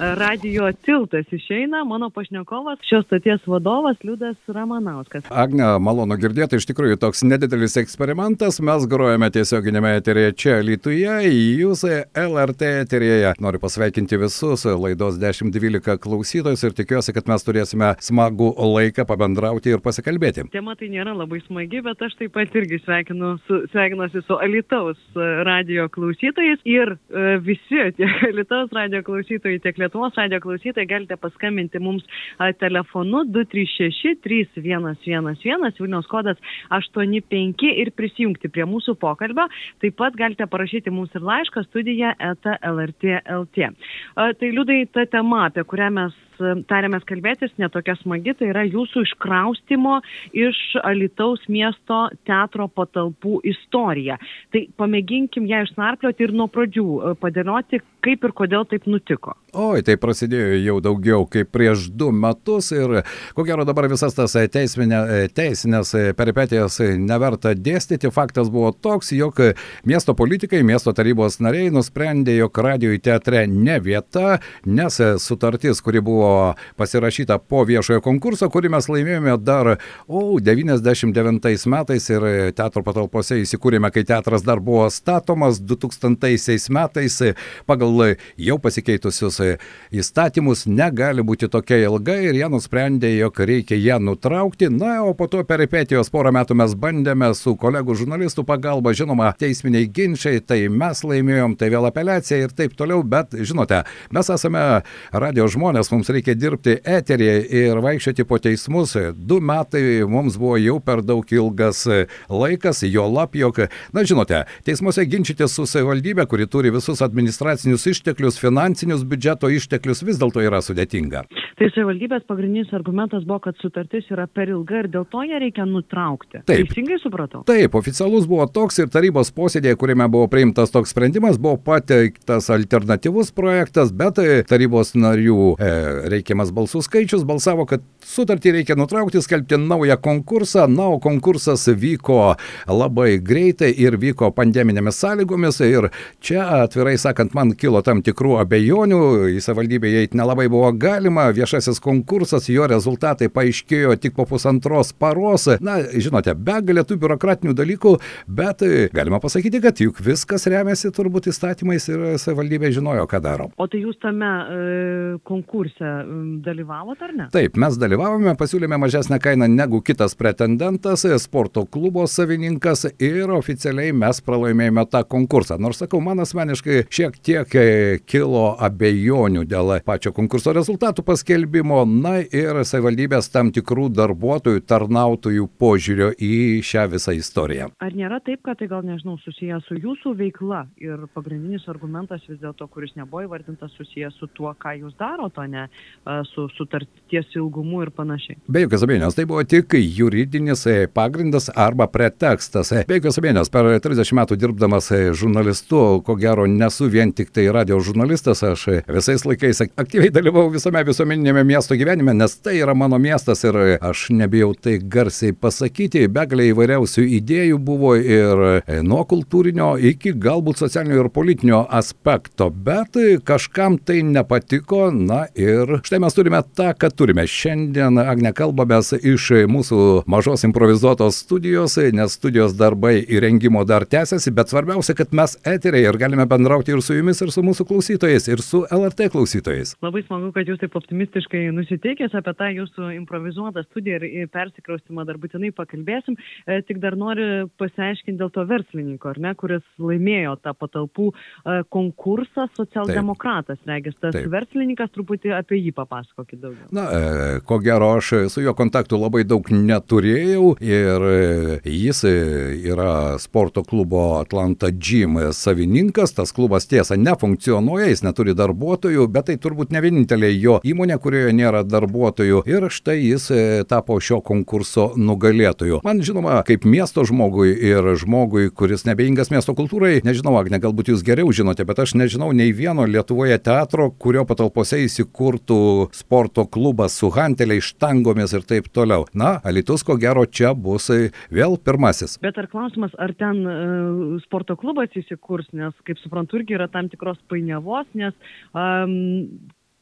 Radio tiltas išeina, mano pašnekovas, šios stoties vadovas Liudas Ramanauskas. Agne, malonu girdėti, iš tikrųjų toks nedidelis eksperimentas, mes grojame tiesioginėme eterėje čia Lietuvoje, jūs LRT eterėje. Noriu pasveikinti visus laidos 10-12 klausytojus ir tikiuosi, kad mes turėsime smagų laiką pabendrauti ir pasikalbėti. Tema tai nėra labai smagi, bet aš taip pat irgi sveikinu su, sveikinuosi su Alitaus radio klausytojais ir e, visi tiek Alitaus radio klausytojai, tiek Lietuvos Lietuvos radio klausytojai galite paskambinti mums telefonu 236-3111, Vilniaus kodas 85 ir prisijungti prie mūsų pokalbio. Taip pat galite parašyti mums ir laišką studiją eta LRT.lt. Tai liūdai ta tema, apie kurią mes tarėmės kalbėtis, netokia smagi, tai yra jūsų iškraustimo iš Alitaus miesto teatro patalpų istorija. Tai pamėginkim ją išnarplioti ir nuo pradžių padėlioti, kaip ir kodėl taip nutiko. Oi, tai prasidėjo jau daugiau kaip prieš du metus ir ko gero dabar visas tas teisminė, teisinės peripetijas neverta dėstyti. Faktas buvo toks, jog miesto politikai, miesto tarybos nariai nusprendė, jog radio teatre ne vieta, nes sutartis, kuri buvo buvo pasirašyta po viešojo konkurso, kurį mes laimėjome dar, o, 99 metais ir teatro patalpose įsikūrėme, kai teatras dar buvo statomas 2000 metais pagal jau pasikeitusius įstatymus negali būti tokia ilga ir jie nusprendė, jog reikia ją nutraukti. Na, o po to peripetijos porą metų mes bandėme su kolegų žurnalistų pagalba, žinoma, teisminiai ginčiai, tai mes laimėjom, tai vėl apeliacija ir taip toliau, bet žinote, mes esame radio žmonės, mums reikia dirbti eterėje ir vaikščioti po teismus. Du metai mums buvo jau per daug ilgas laikas, jo lap, jog, na žinote, teismuose ginčytis su savivaldybė, kuri turi visus administracinius išteklius, finansinius biudžeto išteklius, vis dėlto yra sudėtinga. Tai savivaldybės pagrindinis argumentas buvo, kad sutartis yra per ilga ir dėl to ją reikia nutraukti. Taip. Teisingai supratau? Taip, oficialus buvo toks ir tarybos posėdėje, kuriame buvo priimtas toks sprendimas, buvo pateiktas alternatyvus projektas, bet tarybos narių e, reikiamas balsų skaičius balsavo, kad sutartį reikia nutraukti, skelbti naują konkursą. Na, o konkursas vyko labai greitai ir vyko pandeminėmis sąlygomis. Ir čia, atvirai sakant, man kilo tam tikrų abejonių. Į savivaldybę įeiti nelabai buvo galima. Viešasis konkursas, jo rezultatai paaiškėjo tik po pusantros paros. Na, žinote, begalė tų biurokratinių dalykų, bet galima pasakyti, kad juk viskas remiasi turbūt įstatymais ir savivaldybė žinojo, ką daro. O tai jūs tame e, konkurse dalyvavot ar ne? Taip, mes dalyvavome, pasiūlėme mažesnę kainą negu kitas pretendentas, sporto klubo savininkas ir oficialiai mes pralaimėjome tą konkursą. Nors sakau, man asmeniškai šiek tiek e, kilo abejonių dėl pačio konkurso rezultatų paskelbimo, na ir savivaldybės tam tikrų darbuotojų, tarnautojų požiūrio į šią visą istoriją. Ar nėra taip, kad tai gal nežinau susijęs su jūsų veikla ir pagrindinis argumentas vis dėlto, kuris nebuvo įvardintas susijęs su tuo, ką jūs darote, o ne su sutarties ilgumu ir panašiai. Be jokios abejonės, tai buvo tik juridinis e, pagrindas arba pretekstas. Be jokios abejonės, per 30 metų dirbdamas e, žurnalistu, ko gero nesu vien tik tai radio žurnalistas, aš visais laikais aktyviai dalyvau visame visuomeninėme miesto gyvenime, nes tai yra mano miestas ir aš nebijau tai garsiai pasakyti, begalė įvairiausių idėjų buvo ir e, nuo kultūrinio iki galbūt socialinio ir politinio aspekto, bet kažkam tai nepatiko, na ir štai mes turime tą, ką turime. Šiandien, Agne, kalbamės iš mūsų mažos improvizuotos studijos, nes studijos darbai įrengimo dar tęsiasi, bet svarbiausia, kad mes eteriai ir galime bendrauti ir su jumis, ir su mūsų klausytojais, ir su LRT klausytojais. Labai smagu, kad jūs taip optimistiškai nusiteikęs apie tą jūsų improvizuotą studiją ir persikraustimą dar būtinai pakalbėsim. E, tik dar noriu pasiaiškinti dėl to verslininko, ar ne, kuris laimėjo tą patalpų e, konkursą socialdemokratas, regis. Tas taip. verslininkas truputį apie jį papasakokit daugiau. Na, e, ko gero, aš su juo kontaktų labai daug neturėjau ir jis yra sporto klubo Atlanta Gym savininkas, tas klubas tiesa nefunkcionuoja, jis neturi darbuotojų, bet tai turbūt ne vienintelė jo įmonė, kurioje nėra darbuotojų ir štai jis tapo šio konkurso nugalėtoju. Man žinoma, kaip miesto žmogui ir žmogui, kuris nebeingas miesto kultūrai, nežinau, Agne, galbūt jūs geriau žinote, bet aš nežinau nei vieno Lietuvoje teatro, kurio patalpose įsikurtų sporto klubas su hanteliais, štangomis ir taip toliau. Na, Alitus ko gero čia bus vėl pirmasis. Bet ar klausimas, ar ten uh, sporto klubas įsikurs, nes, kaip suprantu, irgi yra tam tikros painiavos, nes um,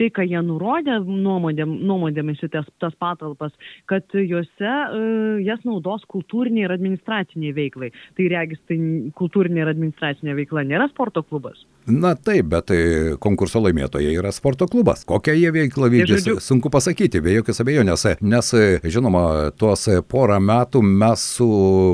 tai, ką jie nurodė nuomodėm, nuomodėmėsi tas, tas patalpas, kad juose uh, jas naudos kultūriniai ir administraciniai veiklai. Tai regis, tai kultūrinė ir administracinė veikla nėra sporto klubas. Na taip, bet tai konkurso laimėtojai yra sporto klubas. Kokią jie veiklą vykdys, sunku pasakyti, be jokios abejonės. Nes, žinoma, tuos porą metų mes su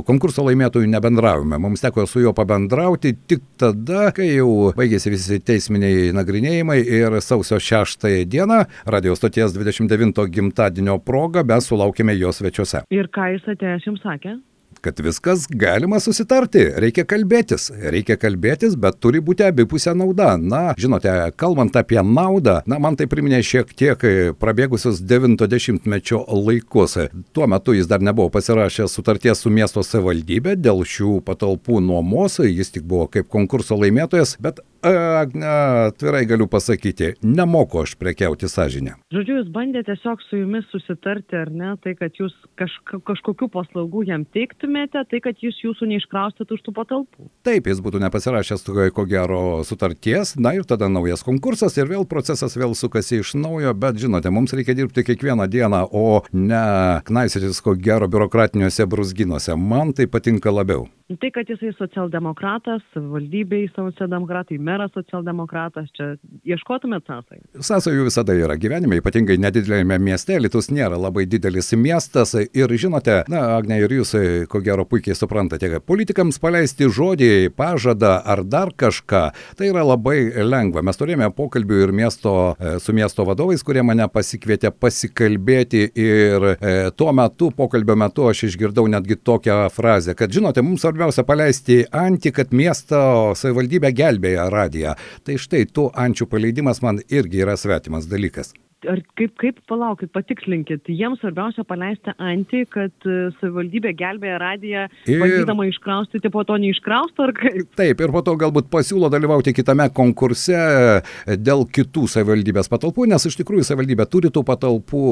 konkurso laimėtoju nebendravome. Mums teko su juo pabendrauti tik tada, kai jau baigėsi visi teisminiai nagrinėjimai ir sausio 6 dieną radio stoties 29 gimtadienio proga mes sulaukėme jo svečiuose. Ir ką jis atėjęs jums sakė? Kad viskas galima susitarti, reikia kalbėtis, reikia kalbėtis, bet turi būti abipusė nauda. Na, žinote, kalbant apie naudą, na, man tai priminė šiek tiek prabėgusius 90-mečio laikus. Tuo metu jis dar nebuvo pasirašęs sutarties su miesto savivaldybė dėl šių patalpų nuomos, jis tik buvo kaip konkurso laimėtojas, bet atvirai galiu pasakyti, nemoku aš prekiauti sąžinę. Žodžiu, jis bandė tiesiog su jumis susitarti, ar ne, tai kad jūs kažka, kažkokių paslaugų jam teiktumėte, tai kad jūs jūsų neiškraustytų už tų patalpų. Taip, jis būtų nepasirašęs ko gero sutarties, na ir tada naujas konkursas ir vėl procesas vėl sukasi iš naujo, bet žinote, mums reikia dirbti kiekvieną dieną, o ne knaisytis ko gero biurokratiniuose brusginuose. Man tai patinka labiau. Tai, kad jisai socialdemokratas, valdybei socialdemokratai, meras socialdemokratas, čia ieškotumėt sąsajų? Sąsajų visada yra gyvenime, ypatingai nedidelėme mieste, Lietuvos nėra labai didelis miestas ir žinote, na, Agne, ir jūs ko gero puikiai suprantate, kad politikams paleisti žodį, pažadą ar dar kažką, tai yra labai lengva. Mes turėjome pokalbių ir miesto, e, su miesto vadovais, kurie mane pasikvietė pasikalbėti ir e, tuo metu, pokalbio metu aš išgirdau netgi tokią frazę, kad žinote, mums svarbiausia paleisti antį, kad miesto savivaldybė gelbėja radiją. Tai štai tų ančių paleidimas man irgi yra svetimas dalykas ar kaip, kaip palaukit, patikslinkit, jiems svarbiausia paleisti antį, kad e, savivaldybė gelbėja radiją, ir... bandydama iškraustyti, po to neiškrausto ar kaip? Taip, ir po to galbūt pasiūlo dalyvauti kitame konkurse e, dėl kitų savivaldybės patalpų, nes iš tikrųjų savivaldybė turi tų patalpų,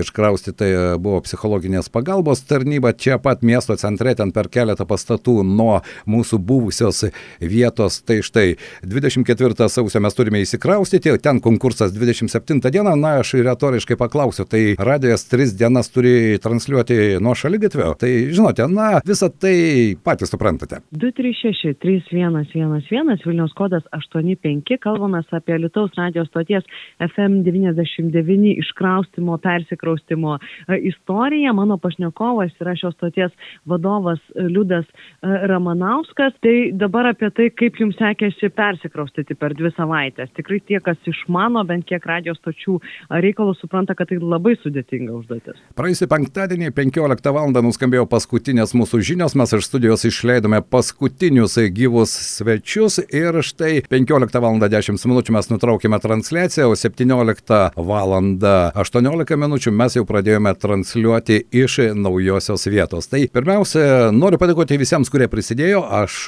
iškrausti tai e, buvo psichologinės pagalbos tarnyba čia pat miesto centre, ten per keletą pastatų nuo mūsų buvusios vietos. Tai štai 24 sausio mes turime įsikraustyti, ten konkursas 27 dieną, na, na, aš retoriškai paklausiu, tai radijas tris dienas turi transliuoti nuo šalygatvio. Tai žinote, na, visą tai patys suprantate. 236-3111 Vilniaus kodas 85, kalbame apie Lietuvos radijos stoties FM99 iškraustimo, persikraustimo e, istoriją. Mano pašnekovas yra šios stoties vadovas Liudas e, Ramanauskas. Tai dabar apie tai, kaip jums sekėsi persikraustyti per dvi savaitės. Tikrai tie, kas išmano bent kiek radijos stočių reikalus supranta, kad tai labai sudėtinga užduotis. Praėjusį penktadienį 15 val. nuskambėjo paskutinės mūsų žinios, mes iš studijos išleidome paskutinius gyvus svečius ir štai 15 val. 10 minučių mes nutraukėme transliaciją, o 17 val. 18 minučių mes jau pradėjome transliuoti iš naujosios vietos. Tai pirmiausia, noriu padėkoti visiems, kurie prisidėjo, aš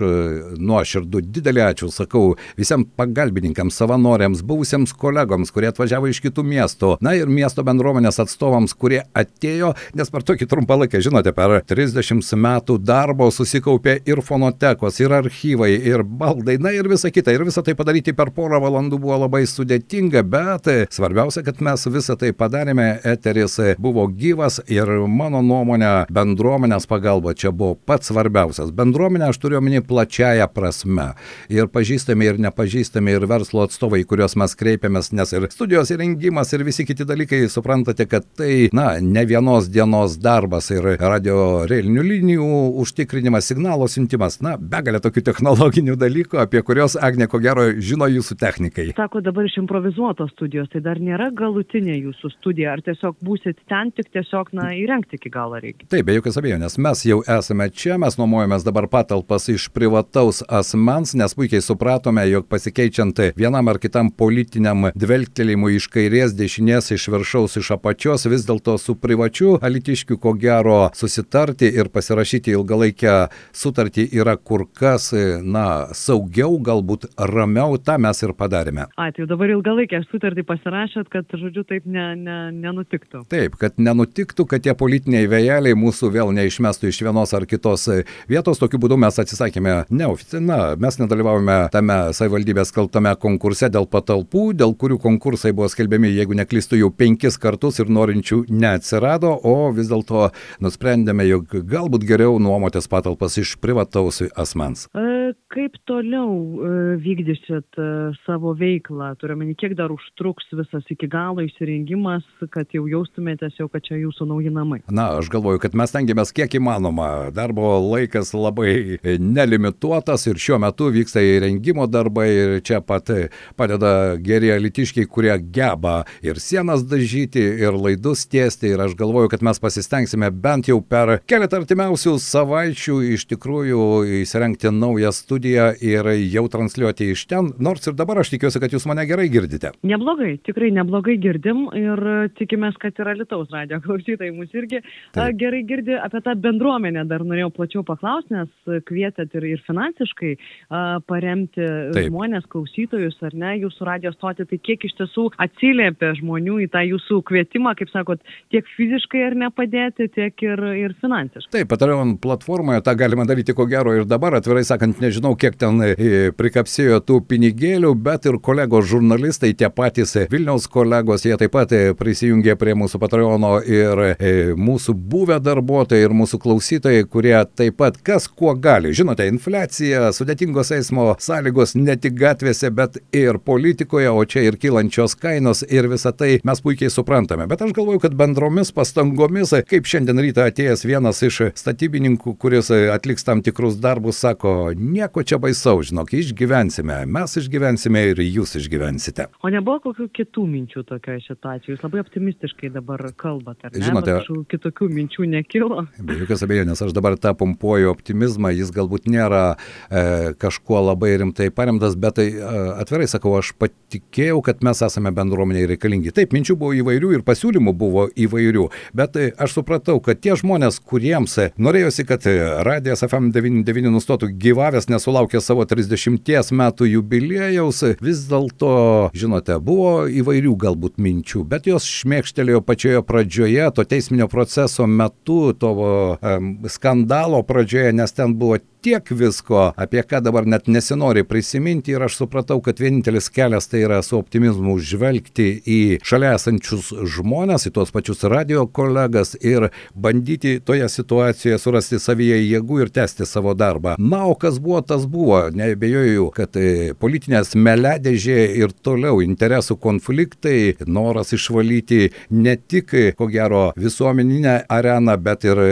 nuoširdų didelį ačiū sakau visiems pagalbininkams, savanoriams, buvusiems kolegoms, kurie atvažiavo iš kitų miestų miestų, na ir miesto bendruomenės atstovams, kurie atėjo, nes per tokį trumpą laiką, žinote, per 30 metų darbo susikaupė ir fonotekos, ir archyvai, ir baldai, na ir visa kita. Ir visą tai padaryti per porą valandų buvo labai sudėtinga, bet svarbiausia, kad mes visą tai padarėme, eteris buvo gyvas ir mano nuomonė bendruomenės pagalba čia buvo pats svarbiausias. Bendruomenė aš turiu omeny plačiaja prasme. Ir pažįstami, ir nepažįstami, ir verslo atstovai, kuriuos mes kreipiamės, nes ir studijos įrengimas, ir visi kiti dalykai, suprantate, kad tai, na, ne vienos dienos darbas ir radio reilinių linijų užtikrinimas, signalo siuntimas, na, begalė tokių technologinių dalykų, apie kuriuos Agne, ko gero, žino jūsų technikai. Sako dabar iš improvizuotos studijos, tai dar nėra galutinė jūsų studija, ar tiesiog būsit ten, tik tiesiog, na, įrengti iki galo reikia. Taip, be jokios abejonės, mes jau esame čia, mes nuomojamės dabar patalpas iš privataus asmens, nes puikiai supratome, jog pasikeičiant vienam ar kitam politiniam dvelgtelėjimui iš kairės dešinės, iš viršaus, iš apačios, vis dėlto su privačiu alitiškiu, ko gero, susitarti ir pasirašyti ilgalaikę sutartį yra kur kas, na, saugiau, galbūt ramiau, tą mes ir padarėme. A, tai dabar ilgalaikę sutartį pasirašėt, kad, žodžiu, taip ne, ne, nenutiktų. Taip, kad nenutiktų, kad tie politiniai vėjeliai mūsų vėl neišmestų iš vienos ar kitos vietos. Tokiu būdu mes atsisakėme, neoficialiai, mes nedalyvavome tame savivaldybės kaltame konkurse dėl patalpų, dėl kurių konkursai buvo skelbiami, jeigu neklystu, jau penkis kartus ir norinčių neatsirado, o vis dėlto nusprendėme, jog galbūt geriau nuomotis patalpas iš privataus asmens. E, kaip toliau e, vykdysit e, savo veiklą? Turiuomenį, kiek dar užtruks visas iki galo įsirengimas, kad jau jaustumėtės jau, kad čia jūsų nauji namai? Na, aš galvoju, kad mes tengiamės kiek įmanoma. Darbo laikas labai nelimituotas ir šiuo metu vyksta įrengimo darbai ir čia pat padeda geri alitiškiai, kurie geba ir sienas dažyti, ir laidus tiesti. Ir aš galvoju, kad mes pasistengsime bent jau per keletą artimiausių savaičių iš tikrųjų įsirengti naują studiją ir jau transliuoti iš ten. Nors ir dabar aš tikiuosi, kad jūs mane gerai girdite. Neblogai, tikrai neblogai girdim ir tikimės, kad ir Lietuvos radio klausytojai mus irgi Taip. gerai girdi apie tą bendruomenę. Dar norėjau plačiau paklausti, nes kvietėt ir, ir finansiškai paremti Taip. žmonės, klausytojus ar ne, jūsų radio stoti, tai kiek iš tiesų atsiliepia žmonių į tą jūsų kvietimą, kaip sakot, tiek fiziškai ar nepadėti, tiek ir, ir finansiškai. Taip, Patreon platformoje tą galima daryti ko gero ir dabar, atvirai sakant, nežinau, kiek ten e, prikapsėjo tų pinigėlių, bet ir kolegos žurnalistai, tie patys Vilniaus kolegos, jie taip pat e, prisijungė prie mūsų Patreono ir e, mūsų buvę darbuotojai ir mūsų klausytojai, kurie taip pat kas kuo gali. Žinote, infliacija, sudėtingos eismo sąlygos ne tik gatvėse, bet ir politikoje, o čia ir kylančios kainos ir visą tai mes puikiai suprantame. Bet aš galvoju, kad bendromis pastangomis, kaip šiandien rytą atėjęs vienas iš statybininkų, kuris atliks tam tikrus darbus, sako, nieko čia baisau, žinok, išgyvensime, mes išgyvensime ir jūs išgyvensite. O nebuvo kokių kitų minčių tokioje situacijoje? Jūs labai optimistiškai dabar kalbate. Ne? Žinote, kažkokių kitokių minčių nekilo. Be jokios abejonės, aš dabar tą pompuoju optimizmą, jis galbūt nėra e, kažkuo labai rimtai paremtas, bet tai e, atvirai sakau, aš patikėjau, kad mes esame bendruomeniai reikalingi. Taip, minčių buvo įvairių ir pasiūlymų buvo įvairių, bet e, aš supratau, kad tie žmonės, kuriems e, norėjosi, kad radijas FM99 nustotų gyvavęs, nesulaukė savo 30 metų jubiliejaus, vis dėlto, žinote, buvo įvairių galbūt minčių, bet jos šmėkštelėjo pačioje pradžioje, to teisminio proceso metu, to um, skandalo pradžioje, nes ten buvo tiek visko, apie ką dabar net nesinori prisiminti ir aš supratau, kad vienintelis kelias tai yra su optimizmu žvelgti į šalia esančius žmonės, į tuos pačius radio kolegas ir bandyti toje situacijoje surasti savyje jėgų ir tęsti savo darbą. Na, o kas buvo, tas buvo. Nebejoju, kad e, politinės meledėžė ir toliau interesų konfliktai, noras išvalyti ne tik, ko gero, visuomeninę areną, bet ir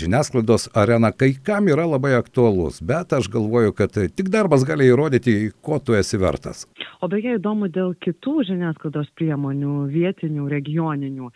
žiniasklaidos areną, kai kam yra labai aktualus, bet aš galvoju, kad tik darbas gali įrodyti, ko tu esi vertas. O beje įdomu dėl kitų žiniasklaidos priemonių, vietinių, regioninių,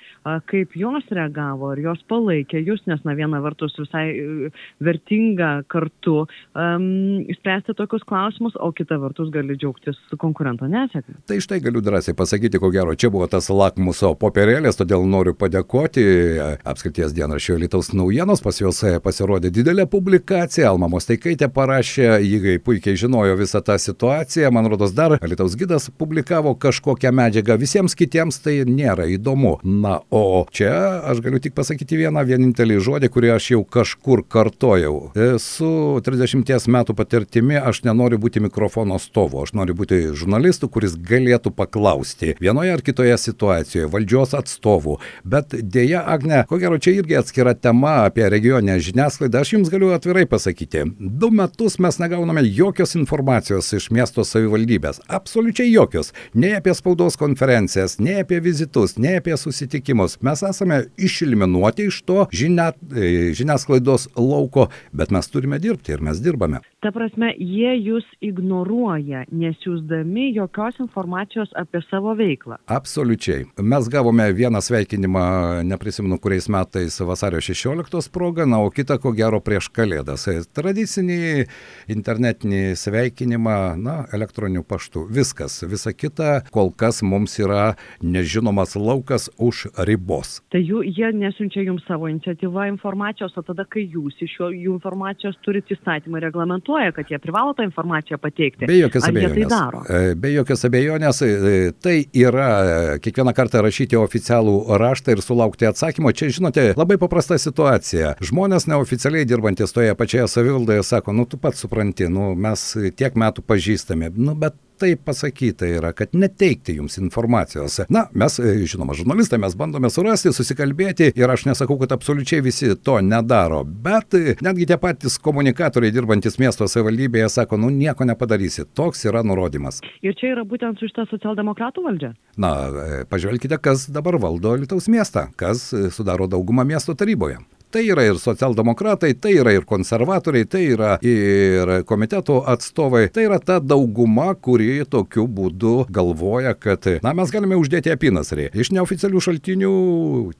kaip jos reagavo, ar jos palaikė jūs, nes na viena vertus visai e, vertinga kartu um, spręsti tokius klausimus, o kita vertus gali džiaugtis konkurento nesėkmė. Tai štai galiu drąsiai pasakyti, ko gero, čia buvo tas lakmuso popierėlis, todėl noriu padėkoti e, apskrities dienraščio Lietuvos naujienos, pas juos e, pasirodė didelė publikacija, Alma Mosteikaitė parašė, jį puikiai žinojo visą tą situaciją, man rodos dar Lietuvos gidas publikavo kažkokią medžiagą, visiems kitiems tai nėra įdomu. Na, o čia aš galiu tik pasakyti vieną vienintelį žodį, kurį aš jau kažkur kartojau. Su 30 metų patirtimi aš nenoriu būti mikrofono stovu, aš noriu būti žurnalistu, kuris galėtų paklausti vienoje ar kitoje situacijoje valdžios atstovų. Bet dėja, Agne, ko gero čia irgi atskira tema apie regioninę žiniasklaidą, aš jums galiu atvirai pasakyti pasakyti. Du metus mes negauname jokios informacijos iš miesto savivaldybės. Absoliučiai jokios. Nei apie spaudos konferencijas, nei apie vizitus, nei apie susitikimus. Mes esame išeliminuoti iš to žinia, e, žiniasklaidos lauko, bet mes turime dirbti ir mes dirbame. Ta prasme, jie jūs ignoruoja, nesiūsdami jokios informacijos apie savo veiklą. Absoliučiai. Mes gavome vieną sveikinimą, neprisimenu kuriais metais vasario 16 progą, na, o kitą ko gero prieš Kalėdas. Tradicinį internetinį sveikinimą, na, elektroniniu paštu. Viskas, visa kita kol kas mums yra nežinomas laukas už ribos. Tai jų, jie nesiunčia jums savo iniciatyvą informacijos, o tada, kai jūs iš jo, jų informacijos turite įstatymą reglamentuoja, kad jie privalo tą informaciją pateikti. Be jokios jie abejonės. tai Be jokios abejonės, e, tai yra e, kiekvieną kartą rašyti oficialų raštą ir sulaukti atsakymo. Čia, žinote, labai paprasta situacija. Žmonės neoficialiai dirbantis toje pačioje savivaldoje sako, nu tu pats supranti, nu mes tiek metų pažįstame, nu bet taip pasakyta yra, kad neteikti jums informacijos. Na, mes, e, žinoma, žurnalistai, mes bandome surasti, susikalbėti ir aš nesakau, kad absoliučiai visi to nedaro, bet e, netgi tie patys komunikatoriai dirbantis miesto savivaldybėje sako, nu nieko nepadarysi, toks yra nurodymas. Ir čia yra būtent su šitą socialdemokratų valdžia. Na, e, pažvelkite, kas dabar valdo Lietuvos miestą, kas sudaro daugumą miesto taryboje. Tai yra ir socialdemokratai, tai yra ir konservatoriai, tai yra ir komiteto atstovai. Tai yra ta dauguma, kuri tokiu būdu galvoja, kad, na, mes galime uždėti apynasrį. Iš neoficialių šaltinių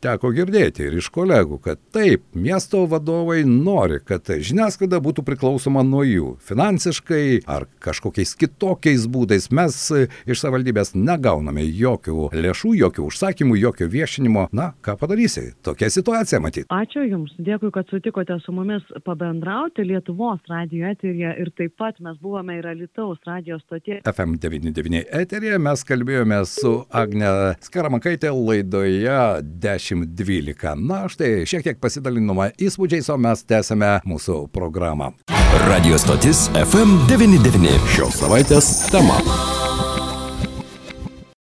teko girdėti ir iš kolegų, kad taip, miesto vadovai nori, kad žiniasklaida būtų priklausoma nuo jų. Finansiškai ar kažkokiais kitokiais būdais mes iš savivaldybės negauname jokių lėšų, jokių užsakymų, jokio viešinimo. Na, ką padarysi? Tokia situacija matyti. Ačiū Jums, dėkui, kad sutikote su mumis pabendrauti Lietuvos radio eterija ir taip pat mes buvome ir Alitaus radio stotie. FM99 eterėje mes kalbėjome su Agne Skaramakaitė laidoje 1012. Na, štai šiek tiek pasidalinome įspūdžiais, o mes tęsime mūsų programą. Radio stotis FM99. Šios savaitės tema.